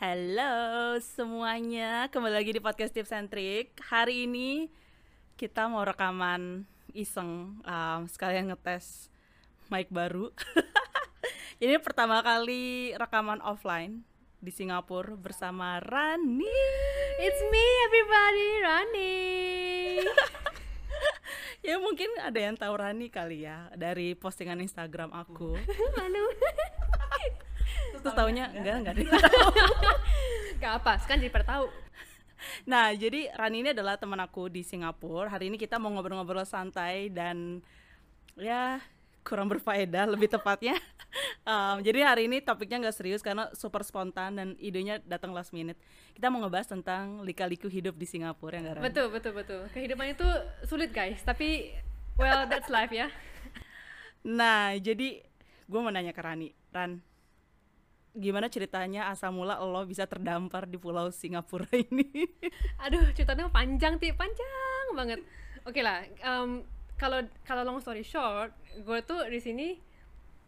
Halo semuanya, kembali lagi di podcast Tips and Trick. Hari ini kita mau rekaman iseng, um, sekalian ngetes mic baru. ini pertama kali rekaman offline di Singapura bersama Rani. It's me everybody, Rani. ya mungkin ada yang tahu Rani kali ya dari postingan Instagram aku. Manu. Terus taunya enggak enggak deh. Gak apa, sekarang jadi tahu. Nah, jadi Rani ini adalah teman aku di Singapura. Hari ini kita mau ngobrol-ngobrol santai dan ya kurang berfaedah lebih tepatnya. Um, jadi hari ini topiknya nggak serius karena super spontan dan idenya datang last minute. Kita mau ngebahas tentang lika-liku hidup di Singapura ya nggak Ran? Betul, betul, betul. Kehidupan itu sulit guys, tapi well that's life ya. Nah, jadi gue mau nanya ke Rani, Ran, gimana ceritanya asal mula lo bisa terdampar di pulau Singapura ini? Aduh, ceritanya panjang ti, panjang banget. Oke lah, em, kalau kalau long story short, gue tuh di sini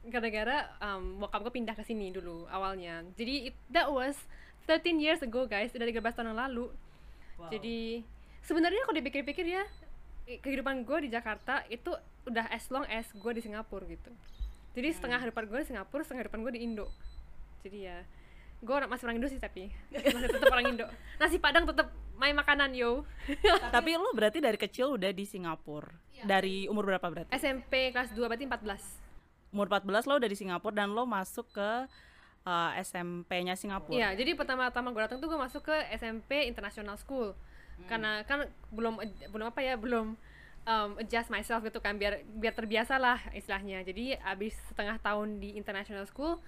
gara-gara um, bokap gue pindah ke sini dulu awalnya. Jadi it, that was 13 years ago guys, udah 13 tahun yang lalu. Jadi sebenarnya kalau dipikir-pikir ya kehidupan gue di Jakarta itu udah as long as gue di Singapura gitu. Jadi setengah kehidupan gue di Singapura, setengah kehidupan gue di Indo. Jadi ya gue masih orang Indo sih tapi masih tetap orang Indo. Nasi Padang tetap main makanan yo. Tapi lo berarti dari kecil udah di Singapura. Dari umur berapa berarti? SMP kelas 2 berarti 14. umur 14 lo udah di Singapura dan lo masuk ke uh, SMP-nya Singapura. Iya, jadi pertama-tama gue datang tuh gue masuk ke SMP International School. Karena kan belum belum apa ya, belum um, adjust myself gitu kan biar biar terbiasa lah istilahnya. Jadi abis setengah tahun di International School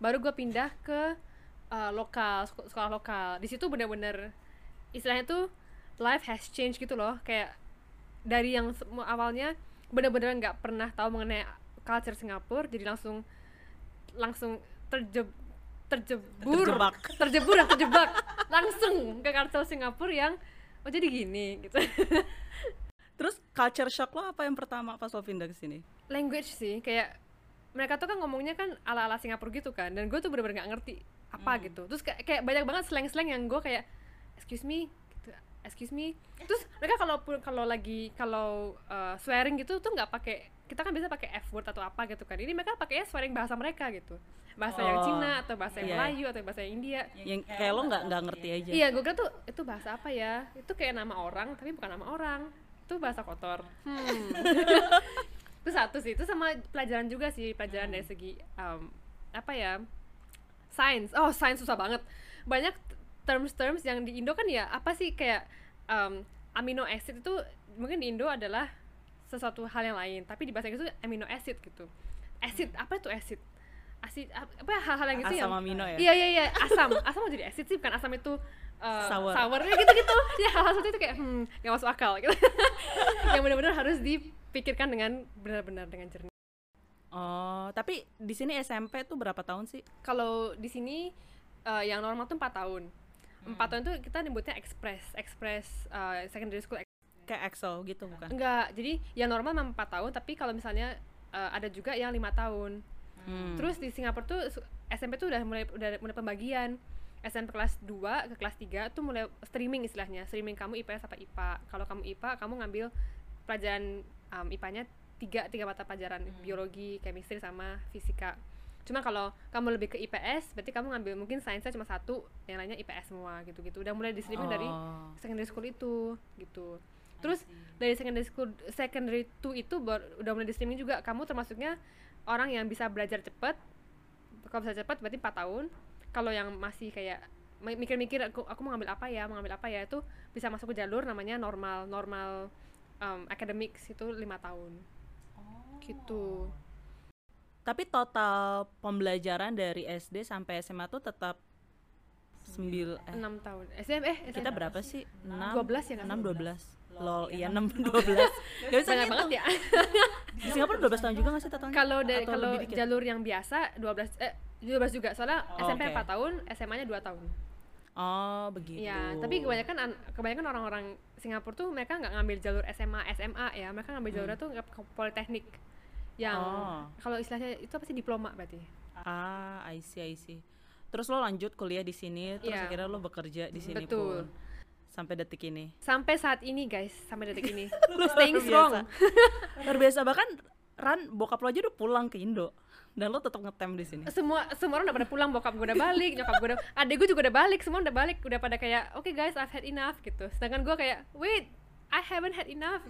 baru gue pindah ke uh, lokal sek- sekolah lokal. Di situ bener-bener istilahnya tuh life has changed gitu loh, kayak dari yang awalnya bener-bener nggak pernah tahu mengenai culture Singapura jadi langsung langsung terjeb terjebur Terjebak. terjebur dan terjebak langsung ke culture Singapura yang oh jadi gini gitu Terus culture shock lo apa yang pertama pas lo pindah ke sini? language sih kayak mereka tuh kan ngomongnya kan ala ala Singapura gitu kan dan gue tuh bener-bener nggak ngerti apa Hmm. gitu terus kayak, kayak banyak banget slang-slang yang gue kayak excuse me gitu, excuse me terus mereka kalau kalau lagi kalau uh, swearing gitu tuh nggak pakai kita kan biasa pakai f word atau apa gitu kan ini mereka pakainya swearing bahasa mereka gitu bahasa yang Oh, Cina atau bahasa yang iya. Melayu atau bahasa yang India Yang kayak lo nggak nggak ngerti aja. Iya, gue kira tuh itu bahasa apa ya? Itu kayak nama orang, tapi bukan nama orang. Itu bahasa kotor. Hmm. itu satu sih. Itu sama pelajaran juga sih, pelajaran dari segi um, apa ya? Sains. Oh, sains susah banget. Banyak terms-terms yang di Indo kan ya apa sih kayak um, amino acid itu mungkin di Indo adalah sesuatu hal yang lain, tapi di bahasa Inggris itu amino acid gitu. Acid, apa itu acid? Asid apa ya, hal-hal yang gitu Asam yang amino ya? Iya iya iya, asam. Asam mau jadi acid sih bukan asam itu uh, Sour. sour ya gitu-gitu. Ya hal-hal seperti itu kayak hmm, gak masuk akal gitu. yang benar-benar harus dipikirkan dengan benar-benar dengan jernih. Oh, tapi di sini SMP tuh berapa tahun sih? Kalau di sini uh, yang normal tuh 4 tahun. Hmm. 4 tahun tuh kita nyebutnya express, express uh, secondary school Kayak Excel gitu bukan? enggak. Jadi yang normal memang 4 tahun, tapi kalau misalnya uh, ada juga yang lima tahun. Hmm. Terus di Singapura tuh SMP tuh udah mulai udah mulai pembagian. SMP kelas 2 ke kelas 3 tuh mulai streaming istilahnya. Streaming kamu IPS apa IPA. Kalau kamu IPA, kamu ngambil pelajaran um, IPA-nya tiga tiga mata pelajaran biologi, chemistry sama fisika. Cuma kalau kamu lebih ke IPS, berarti kamu ngambil mungkin sainsnya cuma satu, yang lainnya IPS semua gitu-gitu. Udah mulai di streaming dari Oh. secondary school itu gitu. Terus dari secondary school secondary 2 itu baru, udah mulai di streaming juga kamu termasuknya orang yang bisa belajar cepat. Kalau bisa cepat berarti 4 tahun. Kalau yang masih kayak mi- mikir-mikir aku, aku mau ngambil apa ya, mau ngambil apa ya itu bisa masuk ke jalur namanya normal normal um, academics itu lima tahun. Gitu. Tapi total pembelajaran dari SD sampai SMA tuh tetap 9 eh, 6 tahun. SM eh SM kita berapa sih? 6 12 ya, nggak 6 sih? 12. Lol, iya 6 12. Gak bisa Banyak ngitung. banget ya. Di Singapura 12 tahun juga gak sih totalnya? kalau dari kalau jalur yang biasa 12 eh 12 juga soalnya Oh, SMP oke. 4 tahun SMA-nya 2 tahun Oh, begitu. Iya, tapi kebanyakan an- kebanyakan orang-orang Singapura tuh mereka nggak ngambil jalur SMA, SMA ya, mereka ngambil jalurnya tuh ke ke politeknik. Yang Oh. kalau istilahnya itu apa sih diploma berarti? Ah, I see, I see. terus lo lanjut kuliah di sini terus Iya. akhirnya lo bekerja di sini Betul. pun sampai detik ini sampai saat ini guys sampai detik ini staying Luar strong biasa. luar biasa bahkan Ran bokap lo aja udah pulang ke Indo dan lo tetap ngetem di sini? Semua semua orang udah pada pulang bokap gue udah balik nyokap gue udah adek gue juga udah balik semua udah balik udah pada kayak oke guys I've had enough gitu. Sedangkan gue kayak wait I haven't had enough.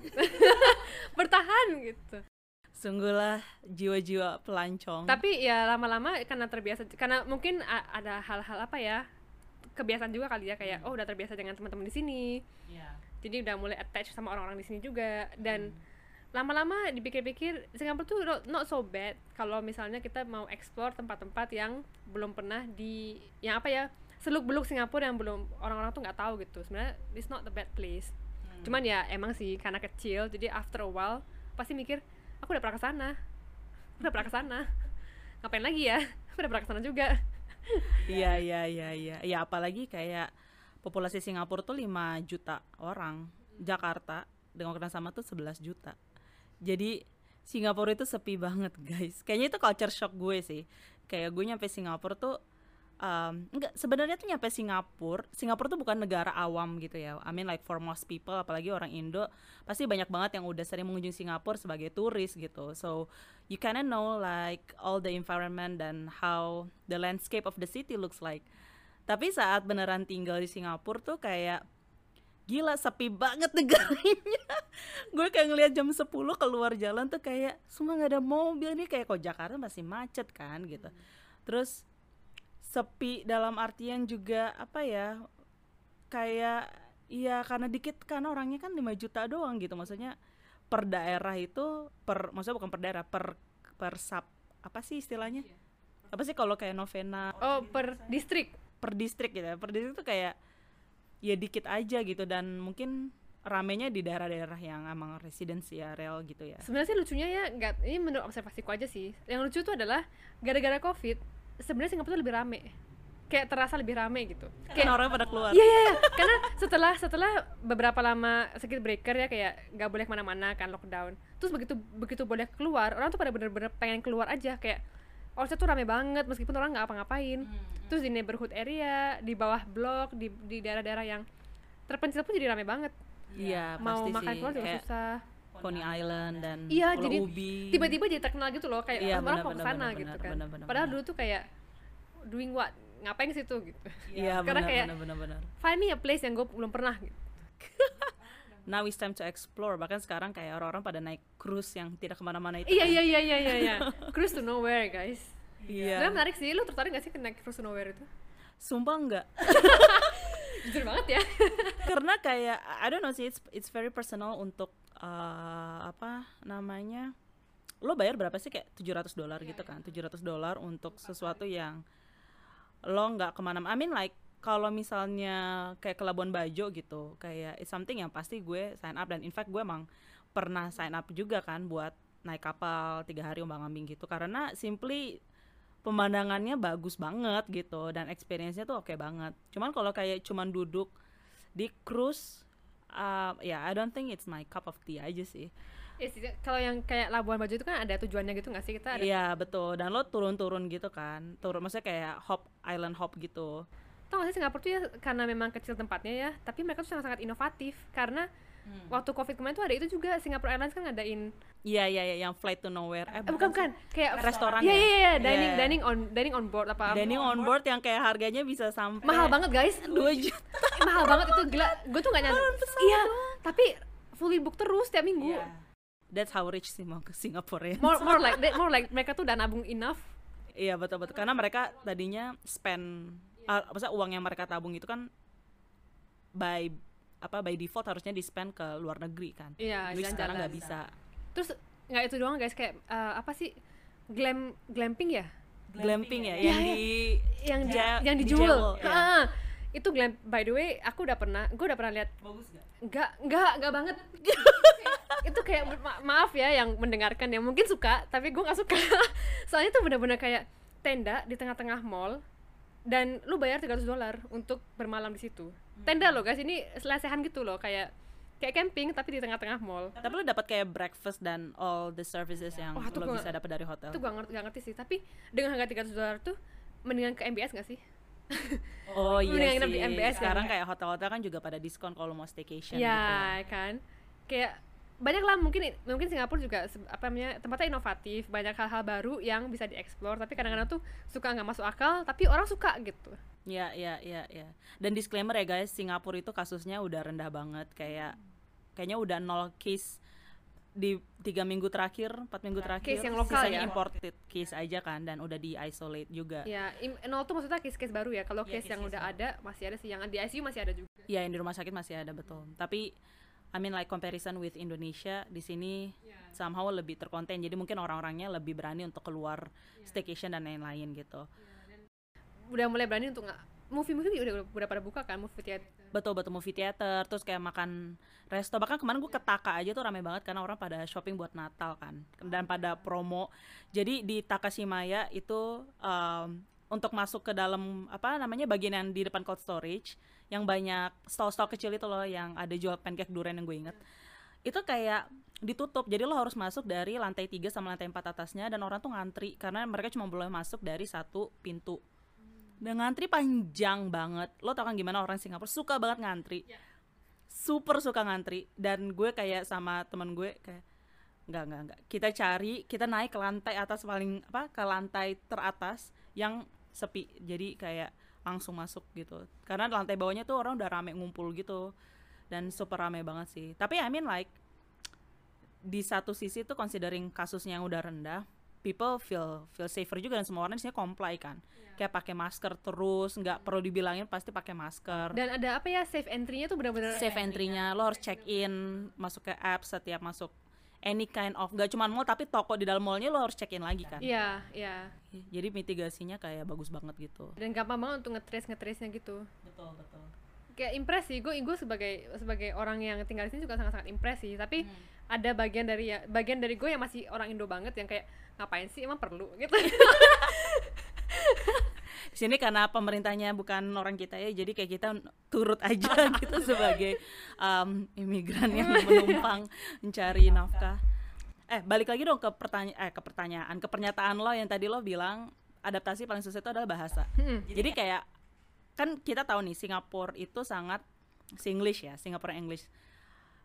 Bertahan gitu. Sungguhlah jiwa-jiwa pelancong. Tapi ya lama-lama karena terbiasa karena mungkin ada hal-hal apa ya kebiasaan juga kali ya kayak oh udah terbiasa dengan teman-teman di sini. Iya. jadi udah mulai attach sama orang-orang di sini juga dan lama-lama dipikir-pikir Singapura tuh not, not so bad kalau misalnya kita mau explore tempat-tempat yang belum pernah di yang apa ya seluk-beluk Singapura yang belum orang-orang tuh nggak tahu gitu. Sebenarnya it's not the bad place. Cuman ya emang sih karena kecil jadi after a while pasti mikir aku udah pernah ke sana. Aku udah pernah ke sana. Ngapain lagi ya? Aku udah pernah ke sana juga. Iya iya iya iya. Ya apalagi kayak populasi Singapura tuh 5 juta orang. Jakarta dengan kena sama tuh 11 juta. Jadi Singapura itu sepi banget, guys. Kayaknya itu culture shock gue sih. Kayak gue nyampe Singapura tuh um, enggak sebenarnya tuh nyampe Singapura Singapura tuh bukan negara awam gitu ya I mean like for most people apalagi orang Indo pasti banyak banget yang udah sering mengunjungi Singapura sebagai turis gitu so you kinda know like all the environment dan how the landscape of the city looks like tapi saat beneran tinggal di Singapura tuh kayak gila sepi banget negaranya. Gue kayak ngeliat jam 10 keluar jalan tuh kayak semua nggak ada mobil nih. Kayak kok Jakarta masih macet kan? Gitu. Terus sepi dalam artian juga apa ya kayak iya karena dikit karena orangnya kan 5 juta doang gitu. Maksudnya per daerah itu per maksudnya bukan per daerah per per sub apa sih istilahnya? Apa sih kalau kayak novena? Oh per distrik per distrik gitu ya. Per distrik tuh kayak ya dikit aja gitu dan mungkin ramenya di daerah-daerah yang emang residensial gitu ya. Sebenarnya sih lucunya ya nggak ini menurut observasiku aja sih. Yang lucu tuh adalah gara-gara covid sebenarnya Singapura tuh lebih rame. Kayak terasa lebih rame gitu. Kayak orang pada keluar. Iya iya iya. karena setelah setelah beberapa lama circuit breaker ya kayak nggak boleh ke mana-mana kan lockdown. Terus begitu begitu boleh keluar orang tuh pada bener-bener pengen keluar aja. Kayak Orchard tuh rame banget meskipun orang nggak apa-ngapain. Terus di neighborhood area, di bawah blok, di di daerah-daerah yang terpencil pun jadi rame banget. iya Mau pasti makan sih keluar juga kayak susah. Coney Island dan Iya, Pulau jadi Ubi Tiba-tiba jadi terkenal gitu loh kayak Iya, orang mau benar, ke sana benar, gitu kan. benar, benar, Padahal benar. dulu tuh kayak doing what? Ngapain ke situ gitu. iya Karena benar kayak- benar benar benar Find me a place yang gue belum pernah gitu. now it's time to explore bahkan sekarang kayak orang-orang pada naik cruise yang tidak ke mana-mana itu Iya kan. iya iya iya iya iya. Cruise to nowhere guys. iya Sebenarnya menarik sih. Lu tertarik gak sih ke naik cruise to nowhere itu? sumpah enggak Jujur banget ya. karena kayak I don't know sih it's it's very personal untuk eh, apa namanya lo bayar berapa sih kayak 700 dolar gitu kan 700 dolar untuk sesuatu yang lo nggak ke mana-mana I mean like kalau misalnya kayak ke Labuan Bajo gitu kayak it's something yang pasti gue sign up dan in fact gue emang pernah sign up juga kan buat naik kapal tiga hari umbang ambing gitu. Karena simply pemandangannya bagus banget gitu dan experience-nya tuh oke banget. Cuman kalau kayak cuman duduk di cruise uh, ya I don't think it's my cup of tea aja sih. Ya sih, kalau yang kayak Labuan Bajo itu kan ada tujuannya gitu gak sih? Kita ada iya betul. Dan lo turun-turun gitu kan. Turun maksudnya kayak hop island hop gitu tau gak sih Singapura tuh ya karena memang kecil tempatnya ya, tapi mereka tuh sangat-sangat inovatif. Karena waktu covid kemarin tuh ada itu juga Singapore Airlines kan ngadain iya iya iya yang flight to nowhere. Eh, eh, bukan bukan kayak Restoran Iya ya? iya iya dining Iya. dining on dining on board apa? Dining on board yang kayak harganya bisa sampai mahal banget guys. 2 juta. Eh, mahal banget itu gila. Gue tuh gak nyangka. Iya tapi fully book terus tiap minggu. That's how rich sih mau ke Singapura ya. More more like that more like mereka tuh udah nabung enough. Iya betul betul. Karena mereka tadinya spend uh, maksudnya uang yang mereka tabung itu kan by apa by default harusnya di spend ke luar negeri kan. Iya, Which sekarang jalan-jalan. nggak bisa. terus nggak itu doang guys kayak eh, apa sih glam glamping ya Glamping ya, Iya, yang iya. di yang di, Ja- yang di dijual Jewel, ya. Itu glam by the way aku udah pernah gue udah pernah lihat bagus gak? nggak nggak nggak banget itu kayak ma- maaf ya yang mendengarkan yang mungkin suka tapi gue nggak suka soalnya tuh bener-bener kayak tenda di tengah-tengah mall dan lu bayar 300 dolar untuk bermalam di situ. Tenda loh guys. Ini selesehan gitu loh. Kayak kayak camping tapi di tengah-tengah mall. Tapi lo dapat kayak breakfast dan all the services yang Wah, tuh lo gua- bisa dapat dari hotel. itu gue ngerti, gak ngerti sih. Tapi dengan harga 300 dolar tuh mendingan ke MBS gak sih? Oh iya Mendingan sih. di MBS kan, Sekarang Kak? kayak hotel-hotel kan juga pada diskon kalau mau staycation gitu. ya kan? Kayak banyak lah mungkin mungkin Singapura juga apa namanya tempatnya inovatif banyak hal-hal baru yang bisa dieksplor tapi kadang-kadang tuh suka nggak masuk akal tapi orang suka gitu Iya, iya, iya, iya. Dan disclaimer ya guys, Singapura itu kasusnya udah rendah banget kayak kayaknya udah nol case di tiga minggu terakhir, empat minggu terakhir. Case yang lokal ya? imported case aja kan dan udah di isolate juga. ya nol tuh maksudnya case-case baru ya kalau Iya, case yang case-case udah ada masih ada sih yang di ICU masih ada juga Iya, yang di rumah sakit masih ada betul. Tapi I mean like comparison with Indonesia di sini somehow lebih terkonten. Jadi mungkin orang-orangnya lebih berani untuk keluar staycation dan lain-lain gitu. udah mulai berani untuk nggak movie movie udah udah pada buka kan movie theater Betul betul movie theater, terus kayak makan resto. Bahkan kemarin gue ke Taka aja tuh rame banget karena orang pada shopping buat Natal kan dan pada promo. Jadi di Takashimaya itu um, untuk masuk ke dalam apa namanya bagian yang di depan cold storage yang banyak stall-stall kecil itu loh yang ada jual pancake durian yang gue inget. Itu kayak ditutup. Jadi lo harus masuk dari lantai 3 sama lantai 4 atasnya dan orang tuh ngantri karena mereka cuma boleh masuk dari satu pintu. Dan ngantri panjang banget. Lo tau kan gimana orang Singapura suka banget ngantri. Super suka ngantri dan gue kayak sama temen gue kayak nggak nggak nggak kita cari kita naik ke lantai atas paling apa ke lantai teratas yang sepi jadi kayak langsung masuk gitu. Karena lantai bawahnya tuh orang udah rame ngumpul gitu dan super rame banget sih. Tapi I mean like di satu sisi tuh considering kasusnya yang udah rendah people feel feel safer juga dan semua orang di sini comply kan. Kayak pakai masker terus nggak perlu dibilangin pasti pakai masker. Dan ada apa ya safe entry-nya tuh benar-benar safe entry-nya. lo harus check in masuk ke app setiap masuk any kind of gak cuma mall tapi toko di dalam mallnya lo harus check in lagi kan? Iya iya. Jadi mitigasinya kayak bagus banget gitu. Dan gampang banget untuk ngetrace ngetrace nya gitu. Betul betul. Kayak impress sih gue gue sebagai sebagai orang yang tinggal di sini juga sangat sangat impress sih. Tapi ada bagian dari ya bagian dari gue yang masih orang Indo banget yang kayak ngapain sih? Emang perlu? gitu di sini karena pemerintahnya bukan orang kita ya jadi kayak kita turut aja gitu sebagai um, imigran yang menumpang mencari nafkah. Eh balik lagi dong ke pertanyaan eh ke pertanyaan ke pernyataan lo yang tadi lo bilang adaptasi paling susah itu adalah bahasa. Hmm. jadi kayak kan kita tahu nih Singapura itu sangat Singlish ya Singapore English.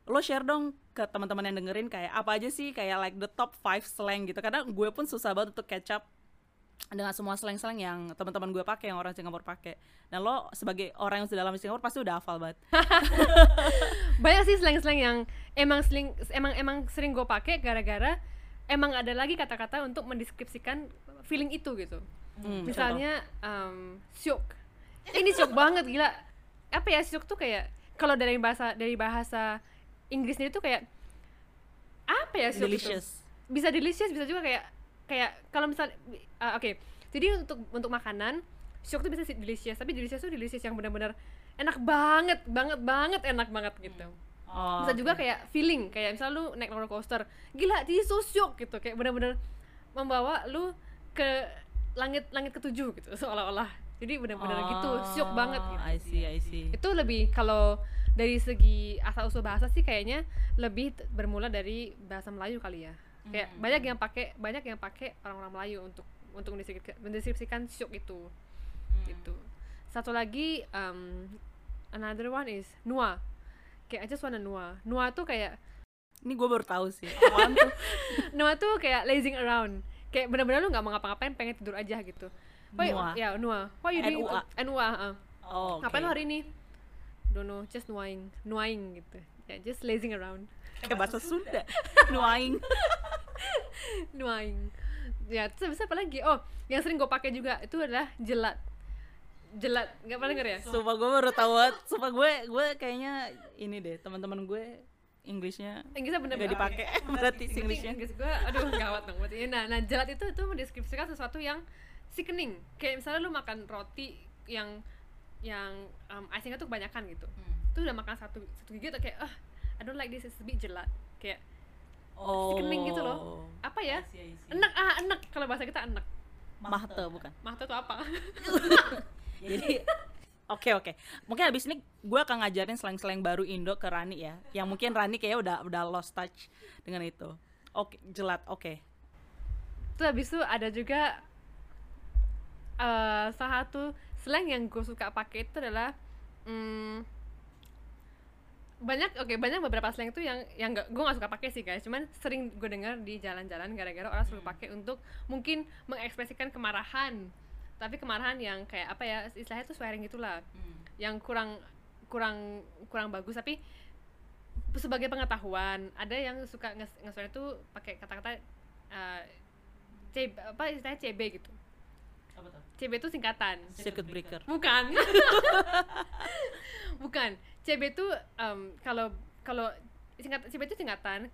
Lo share dong ke teman-teman yang dengerin kayak apa aja sih kayak like the top 5 slang gitu. Karena gue pun susah banget untuk catch up dengan semua slang-slang yang teman-teman gue pakai yang orang Singapura pakai. Dan lo sebagai orang yang sudah lama di Singapura pasti udah hafal banget. Banyak sih slang-slang yang emang sering emang emang sering gue pakai gara-gara emang ada lagi kata-kata untuk mendeskripsikan feeling itu gitu. Hmm, misalnya um, syuk ini syuk banget gila. Apa ya syuk tuh kayak kalau dari bahasa dari bahasa Inggris sendiri tuh kayak apa ya syuk itu? delicious. Bisa delicious bisa juga kayak kayak kalau misal uh, oke. Jadi untuk untuk makanan syuk tuh bisa sih delicious tapi delicious tuh delicious yang benar-benar enak banget banget banget enak banget gitu. Oh, bisa juga kayak feeling kayak misal lu naik roller coaster gila jadi so syuk gitu. Kayak benar-benar membawa lu ke langit langit ketujuh gitu seolah-olah. Jadi benar-benar gitu syuk banget gitu. Oh, I see I see. Itu lebih kalau dari segi asal usul bahasa sih kayaknya lebih bermula dari bahasa Melayu kali ya kayak Hmm. banyak yang pakai banyak yang pakai orang-orang Melayu untuk untuk mendeskripsikan, mendeskripsikan syuk itu. Hmm. gitu. Satu lagi um, another one is nua. Kayak I just wanna nua. Nua tuh kayak ini gue baru tahu sih. Tuh? Nua tuh kayak lazing around. Kayak benar-benar lu nggak mau ngapa-ngapain pengen tidur aja gitu. Why, Nua. ya nua. What you doing N-U-A. nua uh. oh, ngapain lu hari ini? Don't know just nuaing nuaing gitu. Ya just lazing around. Kayak bahasa Sunda. Nuaing nuaing. Ya terus apa lagi? Oh yang sering gue pakai juga itu adalah jelat. Jelat nggak pernah denger ya? Sumpah gue baru tahu. Sumpah gue gue kayaknya ini deh teman-teman gue Inggrisnya Inggrisnya bener nggak dipakai. Berarti Singlishnya. Inggris gue aduh gawat dong. Berarti nah nah jelat itu itu mendeskripsikan sesuatu yang sickening. Kayak misalnya lu makan roti yang yang um, icingnya tuh kebanyakan gitu. Itu udah makan satu satu gigi tuh kayak ah I don't like this it's a bit jelat. Kayak Oh. sickening gitu loh. Apa ya? Enak ah enak kalau bahasa kita enak Mahte. Bukan. mahta tuh apa? Jadi Oke oke, mungkin habis ini gue akan ngajarin slang-slang baru Indo ke Rani ya, yang mungkin Rani kayaknya udah udah lost touch dengan itu. Oke, jelat, oke. terus habis itu ada juga eh, salah satu slang yang gue suka pakai itu adalah mm, banyak oke banyak beberapa slang itu yang yang gak, gue gak suka pakai sih guys. Cuman sering gue dengar di jalan-jalan gara-gara orang selalu pakai untuk mungkin mengekspresikan kemarahan. Tapi kemarahan yang kayak apa ya istilahnya tuh swearing gitulah. Yang kurang kurang kurang bagus. Tapi sebagai pengetahuan ada yang suka nge nge itu pakai kata-kata uh, C apa istilahnya CB gitu. tuh? CB itu singkatan. Circuit breaker. bukan. Bukan. CB itu em, kalau kalau singkat CB itu singkatan.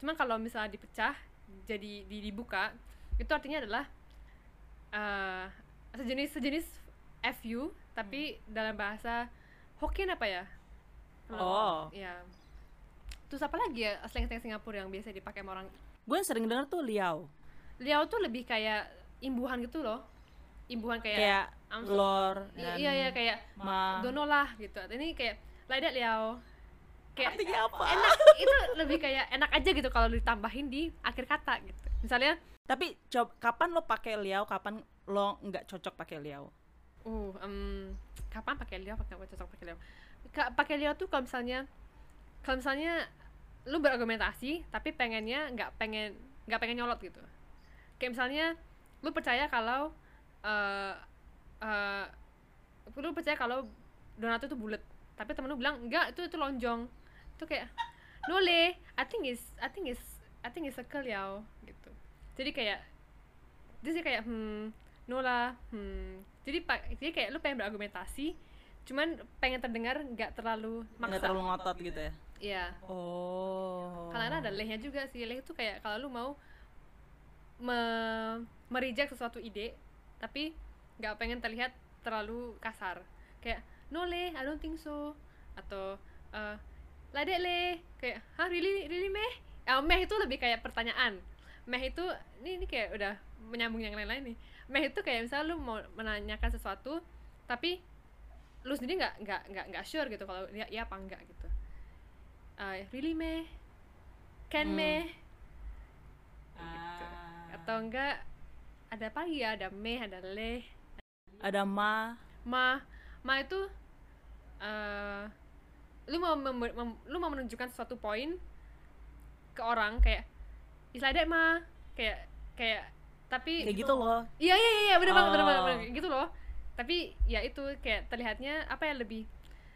Cuma kalau misalnya dipecah jadi di- dibuka itu artinya adalah eh, sejenis sejenis FU tapi dalam bahasa Hokkien apa ya? Oh. ya. Terus apa lagi ya slang-slang Singapura yang biasa dipakai sama orang? Gue yang sering denger tuh liao. Liao tuh lebih kayak imbuhan gitu loh imbuhan kayak, Kayak I'm so- lor I- dan iya iya kayak ma. dono lah gitu. Ini kayak like that liao. Kayak Artinya apa? enak. Itu lebih kayak enak aja gitu kalau ditambahin di akhir kata gitu. Misalnya Tapi coba kapan lo pakai liao, kapan lo nggak cocok pakai liao? uh em, kapan pakai liao? Pakai cocok pakai liao? Ka- pakai liao tuh kalau misalnya kalau misalnya lu berargumentasi tapi pengennya nggak pengen nggak pengen nyolot gitu. Kayak misalnya lu percaya kalau eh eh, lu percaya kalau donat itu bulat? Tapi temen lu bilang enggak itu itu lonjong. Itu kayak nole I think is I think is I think is circle ya gitu. Jadi kayak jadi kayak hmm no lah hmm. Jadi pak jadi kayak lu pengen berargumentasi cuman pengen terdengar nggak terlalu Nggak maksa. terlalu ngotot gitu ya? iya. Oh. karena ada lehnya juga sih leh itu kayak kalau lu mau me mereject sesuatu ide tapi nggak pengen terlihat terlalu kasar. Kayak no leh I don't think so. Atau eh like that leh kayak hah really really meh? Ah, meh itu lebih kayak pertanyaan. Meh itu ini ini kayak udah menyambung yang lain-lain nih. Meh itu kayak misalnya lu mau menanyakan sesuatu tapi lu sendiri nggak nggak nggak nggak sure gitu kalau ya, ya apa enggak gitu. Ah, really meh? Can Hmm. meh? Ah. atau enggak ada apa ya ada meh ada leh Ada ma. ma ma itu eh lu mau mem- mem- lu mau menunjukkan suatu poin ke orang kayak is like that ma kayak kayak tapi Kayak gitu loh. iya iya iya bener banget bener banget Oh. bener, gitu loh tapi ya itu kayak terlihatnya apa ya lebih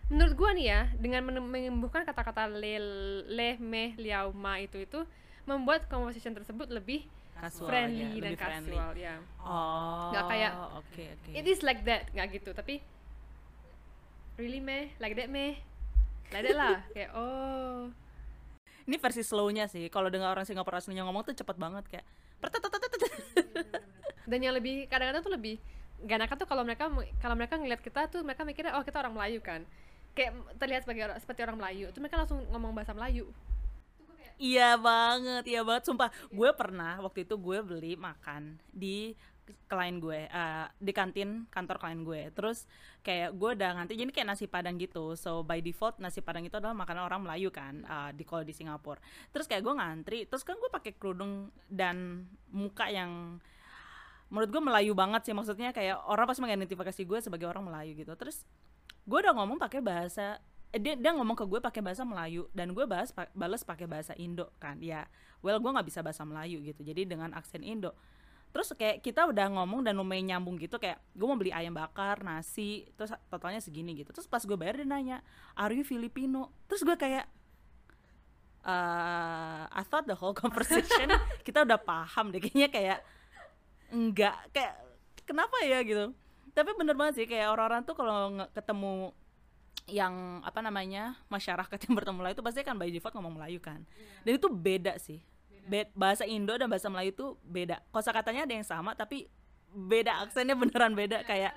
menurut gua nih ya dengan menyembuhkan kata-kata le leh meh liao ma itu itu membuat conversation tersebut lebih Casual friendly ya, dan friendly. casual ya Oh. Nggak kayak, Oke oke. it is like that nggak gitu tapi really meh like that meh like that lah kayak oh Ini versi slownya sih. Kalau dengar orang Singapura aslinya ngomong tuh cepet banget kayak. dan yang lebih kadang-kadang tuh lebih gak enakan tuh kalau mereka kalau mereka ngeliat kita tuh mereka mikirnya oh kita orang Melayu kan kayak terlihat sebagai orang seperti orang Melayu itu mereka langsung ngomong bahasa Melayu Iya banget, iya banget. Sumpah, gue pernah waktu itu gue beli makan di klien gue, eh, di kantin kantor klien gue. Terus kayak gue udah nganti, jadi kayak nasi padang gitu. So by default nasi padang itu adalah makanan orang Melayu kan, eh, di kalau di Singapura. Terus kayak gue ngantri, terus kan gue pakai kerudung dan muka yang menurut gue Melayu banget sih maksudnya kayak orang pasti mengidentifikasi gue sebagai orang Melayu gitu. Terus gue udah ngomong pakai bahasa dia dia ngomong ke gue pakai bahasa Melayu dan gue bahas pa- balas pakai bahasa Indo kan ya. Well gue nggak bisa bahasa Melayu gitu jadi dengan aksen Indo. Terus kayak kita udah ngomong dan lumayan nyambung gitu kayak gue mau beli ayam bakar nasi terus totalnya segini gitu. Terus pas gue bayar dia nanya are you Filipino? Terus gue kayak uh, I thought the whole conversation kita udah paham deh kayaknya kayak enggak kayak kenapa ya? Gitu. Tapi bener banget sih kayak orang-orang tuh kalau ketemu yang apa namanya masyarakat yang bertemu Melayu itu pasti kan by default ngomong Melayu kan. Dan itu beda sih. Be- bahasa Indo dan bahasa Melayu itu beda. Kosakatanya ada yang sama tapi beda aksennya beneran beda kayak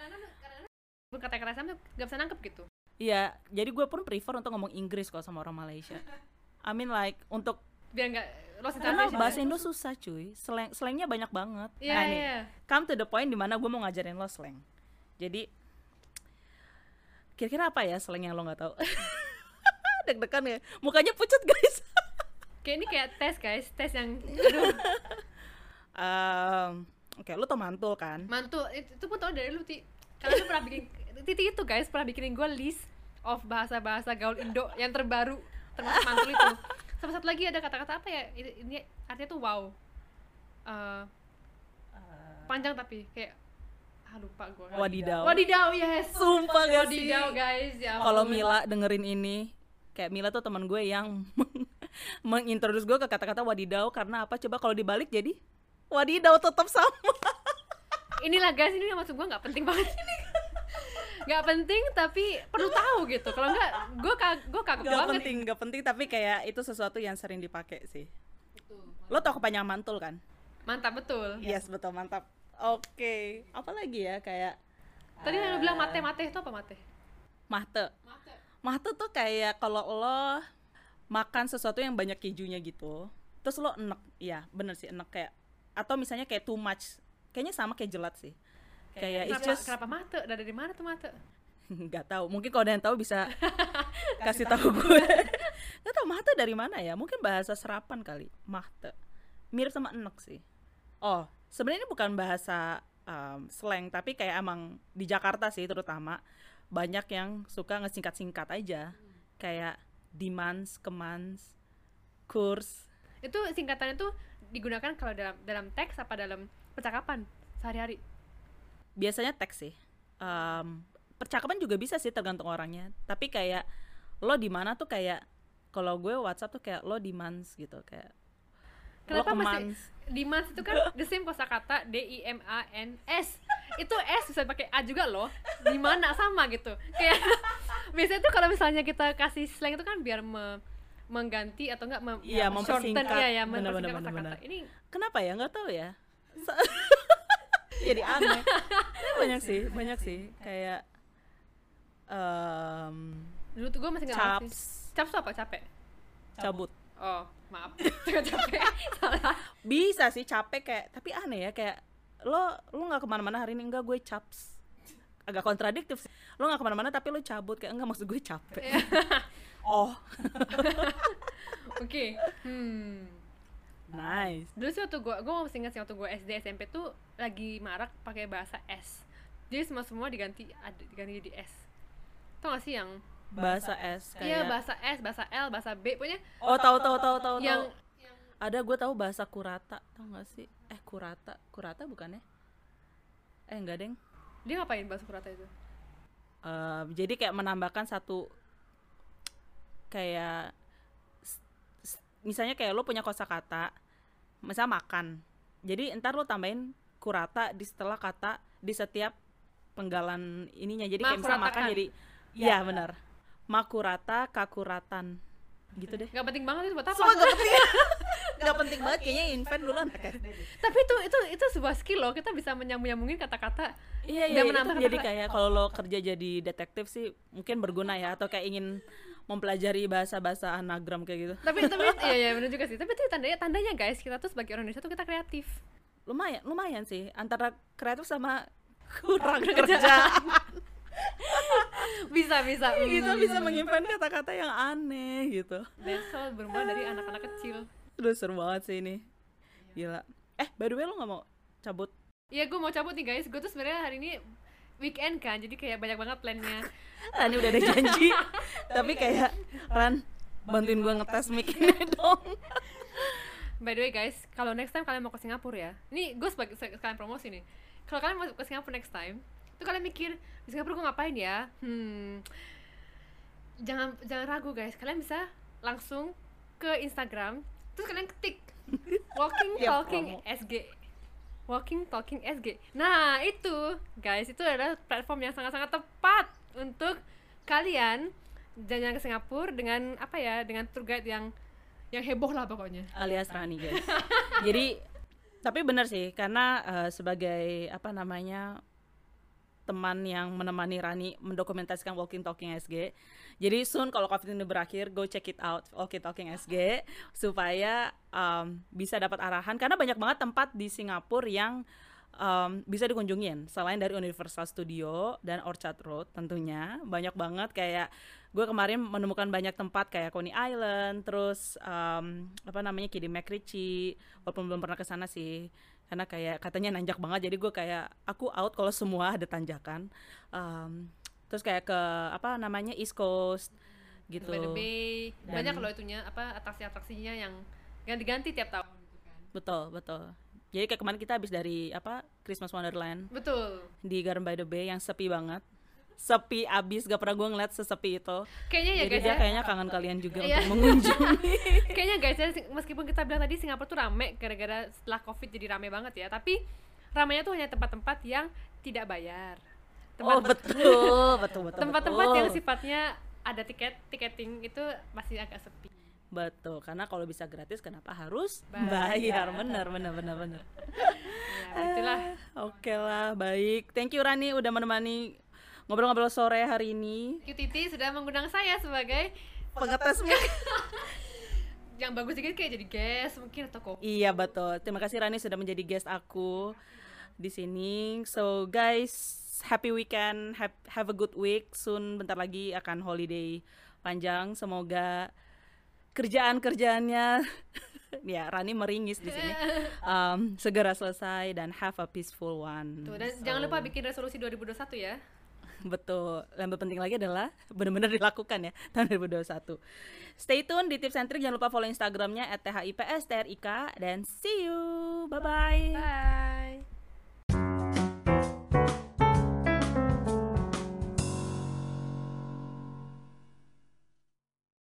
kata-kata sama tuh gak bisa nangkep gitu. Iya jadi gue pun prefer untuk ngomong Inggris kalau sama orang Malaysia. I mean like untuk biar nggak lost in karena bahasa. Indo susah cuy. Slang slangnya banyak banget. Iya, nah nih iya. come to the point di mana gue mau ngajarin lo slang. Jadi kira-kira apa ya slang yang lo nggak tahu? Deg-degan ya. Mukanya pucat guys. Kayak ini kayak tes guys. Tes yang aduh. Em, oke lu tuh mantul kan? Mantul. Itu, itu pun tau dari lu ti. Karena lu pernah bikin titi itu guys pernah bikinin gue list of bahasa-bahasa gaul Indo yang terbaru termasuk mantul itu. Sama satu lagi ada kata-kata apa ya? Ini, artinya tuh wow. Eh, panjang tapi kayak ah lupa gue Wadidaw. wadidaw yes. Sumpah gak sih? wadidaw guys. Ya kalau. Mila dengerin ini kayak Mila tuh teman gue yang mengintroduce gue ke kata-kata wadidaw karena apa? Coba kalau dibalik jadi wadidaw tetap sama. Inilah guys ini maksud gue nggak penting banget. Ini nggak penting tapi perlu tahu gitu. Kalau nggak gue kag gue kagum gak banget. penting gak penting tapi kayak itu sesuatu yang sering dipakai sih. Lo tau kepanjangan mantul kan? Mantap betul. Yes betul mantap oke. Apa lagi ya kayak tadi yang lu bilang mate mate itu apa mate? Mahte mahte tuh kayak kalau lo makan sesuatu yang banyak kejunya gitu terus lo enek ya bener sih enek kayak atau misalnya kayak too much kayaknya sama kayak jelat sih. Kayak it's kenapa, just kenapa mate? Dari mana tuh mate? Nggak tahu mungkin kalau ada yang tahu bisa kasih tahu gue. Nggak tahu mahte dari mana ya? Mungkin bahasa serapan kali mahte mirip sama enek sih. Oh sebenarnya ini bukan bahasa um, slang tapi kayak emang di Jakarta sih terutama banyak yang suka ngesingkat-singkat aja. Kayak demands kemans kurs itu singkatannya tuh digunakan kalau dalam dalam teks apa dalam percakapan sehari-hari? Biasanya teks sih. Em, percakapan juga bisa sih tergantung orangnya. Tapi kayak lo di mana tuh kayak kalau gue WhatsApp tuh kayak lo demands gitu kayak kenapa masih demands itu kan the same kosakata D I M A N S. Itu S bisa pakai A juga loh. Di mana sama gitu. Kayak biasanya tuh kalau misalnya kita kasih slang itu kan biar me- mengganti atau enggak mem Iya, shorten, mempersingkat. iya ya Bener, mempersingkat bener, bener, kosakata ini kenapa ya? Nggak tahu ya. Jadi aneh. Banyak sih? banyak sih. Kayak em, dulu tuh gue masih nggak ngerti. Caps caps apa? Capek? Cabut. Oh maaf. Capek. Salah. Bisa sih capek kayak tapi aneh ya kayak lo lo nggak ke mana-mana hari ini. Enggak gue caps. Agak kontradiktif sih. Lo nggak ke mana-mana tapi lo cabut. Kayak enggak maksud gue capek. Oh. Oke hmm. Nice. Dulu sih waktu gue gue masih ingat sih waktu gue SD SMP tuh lagi marak pakai bahasa S. Jadi semua semua diganti ada diganti jadi S. Tau gak sih yang bahasa S iya kayak bahasa S bahasa L bahasa B pokoknya oh tahu tahu tahu tahu yang ada gue tahu bahasa kurata tau gak sih? Eh kurata kurata bukannya eh enggak deng. Dia ngapain bahasa kurata itu? Eh, jadi kayak menambahkan satu kayak misalnya kayak lo punya kosakata misalnya makan. Jadi ntar lo tambahin kurata di setelah kata di setiap penggalan ininya. Jadi kayak misalnya makan jadi iya benar makurata kakuratan. Gitu deh. Nggak penting banget itu buat apa? Semua gak penting. Gak penting banget kayaknya invent dulu anak tapi itu itu itu sebuah skill loh. Kita bisa menyambung nyambungin kata-kata. Iya Dan iya. Itu menambah jadi kayak kalau lo kerja jadi detektif sih mungkin berguna ya. Atau kayak ingin mempelajari bahasa-bahasa anagram kayak gitu. tapi tapi iya iya benar juga sih. Tapi itu tandanya tandanya guys kita tuh sebagai orang Indonesia tuh kita kreatif. Lumayan lumayan sih. Antara kreatif sama kurang kerjaan. Bisa bisa gitu Hmm. bisa menyimpan kata-kata yang aneh gitu. Besok bermula dari anak-anak kecil Aduh seru banget sih ini. Gila. Eh, by the way lo gak mau cabut? Iya gue mau cabut nih guys gue tuh sebenarnya hari ini weekend kan jadi kayak banyak banget plannya ini udah ada janji. Tapi kayak Ran bantuin gue ngetes mic ini dong. by the way guys kalau next time kalian mau ke Singapura ya ini gue sebagai se- sekalian promosi nih kalau kalian mau ke Singapura next time itu kalian mikir di Singapura gue ngapain ya? Hmm. Jangan jangan ragu guys. Kalian bisa langsung ke Instagram terus kalian ketik walking Ya, talking promo. SG walking talking SG nah itu guys itu adalah platform yang sangat-sangat tepat untuk kalian jalan-jalan ke Singapura dengan apa ya dengan tour guide yang yang heboh lah pokoknya. Alias Rani guys. Jadi tapi benar sih karena eh, sebagai apa namanya teman yang menemani Rani mendokumentasikan Walking Talking SG. Jadi soon kalau COVID ini berakhir, go check it out Walking Talking SG supaya em, bisa dapat arahan karena banyak banget tempat di Singapura yang um, bisa dikunjungin. Selain dari Universal Studio dan Orchard Road tentunya banyak banget kayak gue kemarin menemukan banyak tempat kayak Coney Island terus um, apa namanya Kiddy McRitchie walaupun belum pernah ke sana sih. Karena kayak katanya nanjak banget jadi gue kayak aku out kalau semua ada tanjakan. Um, terus kayak ke apa namanya East Coast gitu. By the Bay Dan- banyak loh itunya apa atraksi-atraksinya yang ganti-ganti tiap tahun gitu kan. betul betul jadi kayak kemarin kita habis dari apa Christmas Wonderland. Betul. Di Garden by the Bay yang sepi banget. Sepi abis gak pernah gue ngeliat sesepi itu. Kayaknya ya jadi guys dia ya. kayaknya kangen kalian juga Iya. untuk mengunjungi. Kayaknya guys ya meskipun kita bilang tadi Singapura tuh rame gara-gara setelah covid jadi rame banget ya. Tapi ramenya tuh hanya tempat-tempat yang tidak bayar. Oh betul betul betul tempat-tempat yang sifatnya ada tiket tiketing itu masih agak sepi betul karena kalau bisa gratis kenapa harus Bayar. bayar bener bener bener bener ya itulah oke lah baik thank you Rani udah menemani ngobrol-ngobrol sore hari ini QTT sudah mengundang saya sebagai pengetes yang bagus dikit kayak jadi guest mungkin atau kok Iya betul. Terima kasih Rani sudah menjadi guest aku di sini. So guys, happy weekend, have, have a good week. Soon bentar lagi akan holiday panjang. Semoga kerjaan-kerjaannya ya Rani meringis di sini um, segera selesai dan have a peaceful one. Tuh, dan So, jangan lupa bikin resolusi 2021 ya Betul. Yang lebih penting lagi adalah benar-benar dilakukan ya tahun 2021. Stay tune di tips and trick. Jangan lupa follow Instagramnya @thipstrik dan see you. Bye bye. bye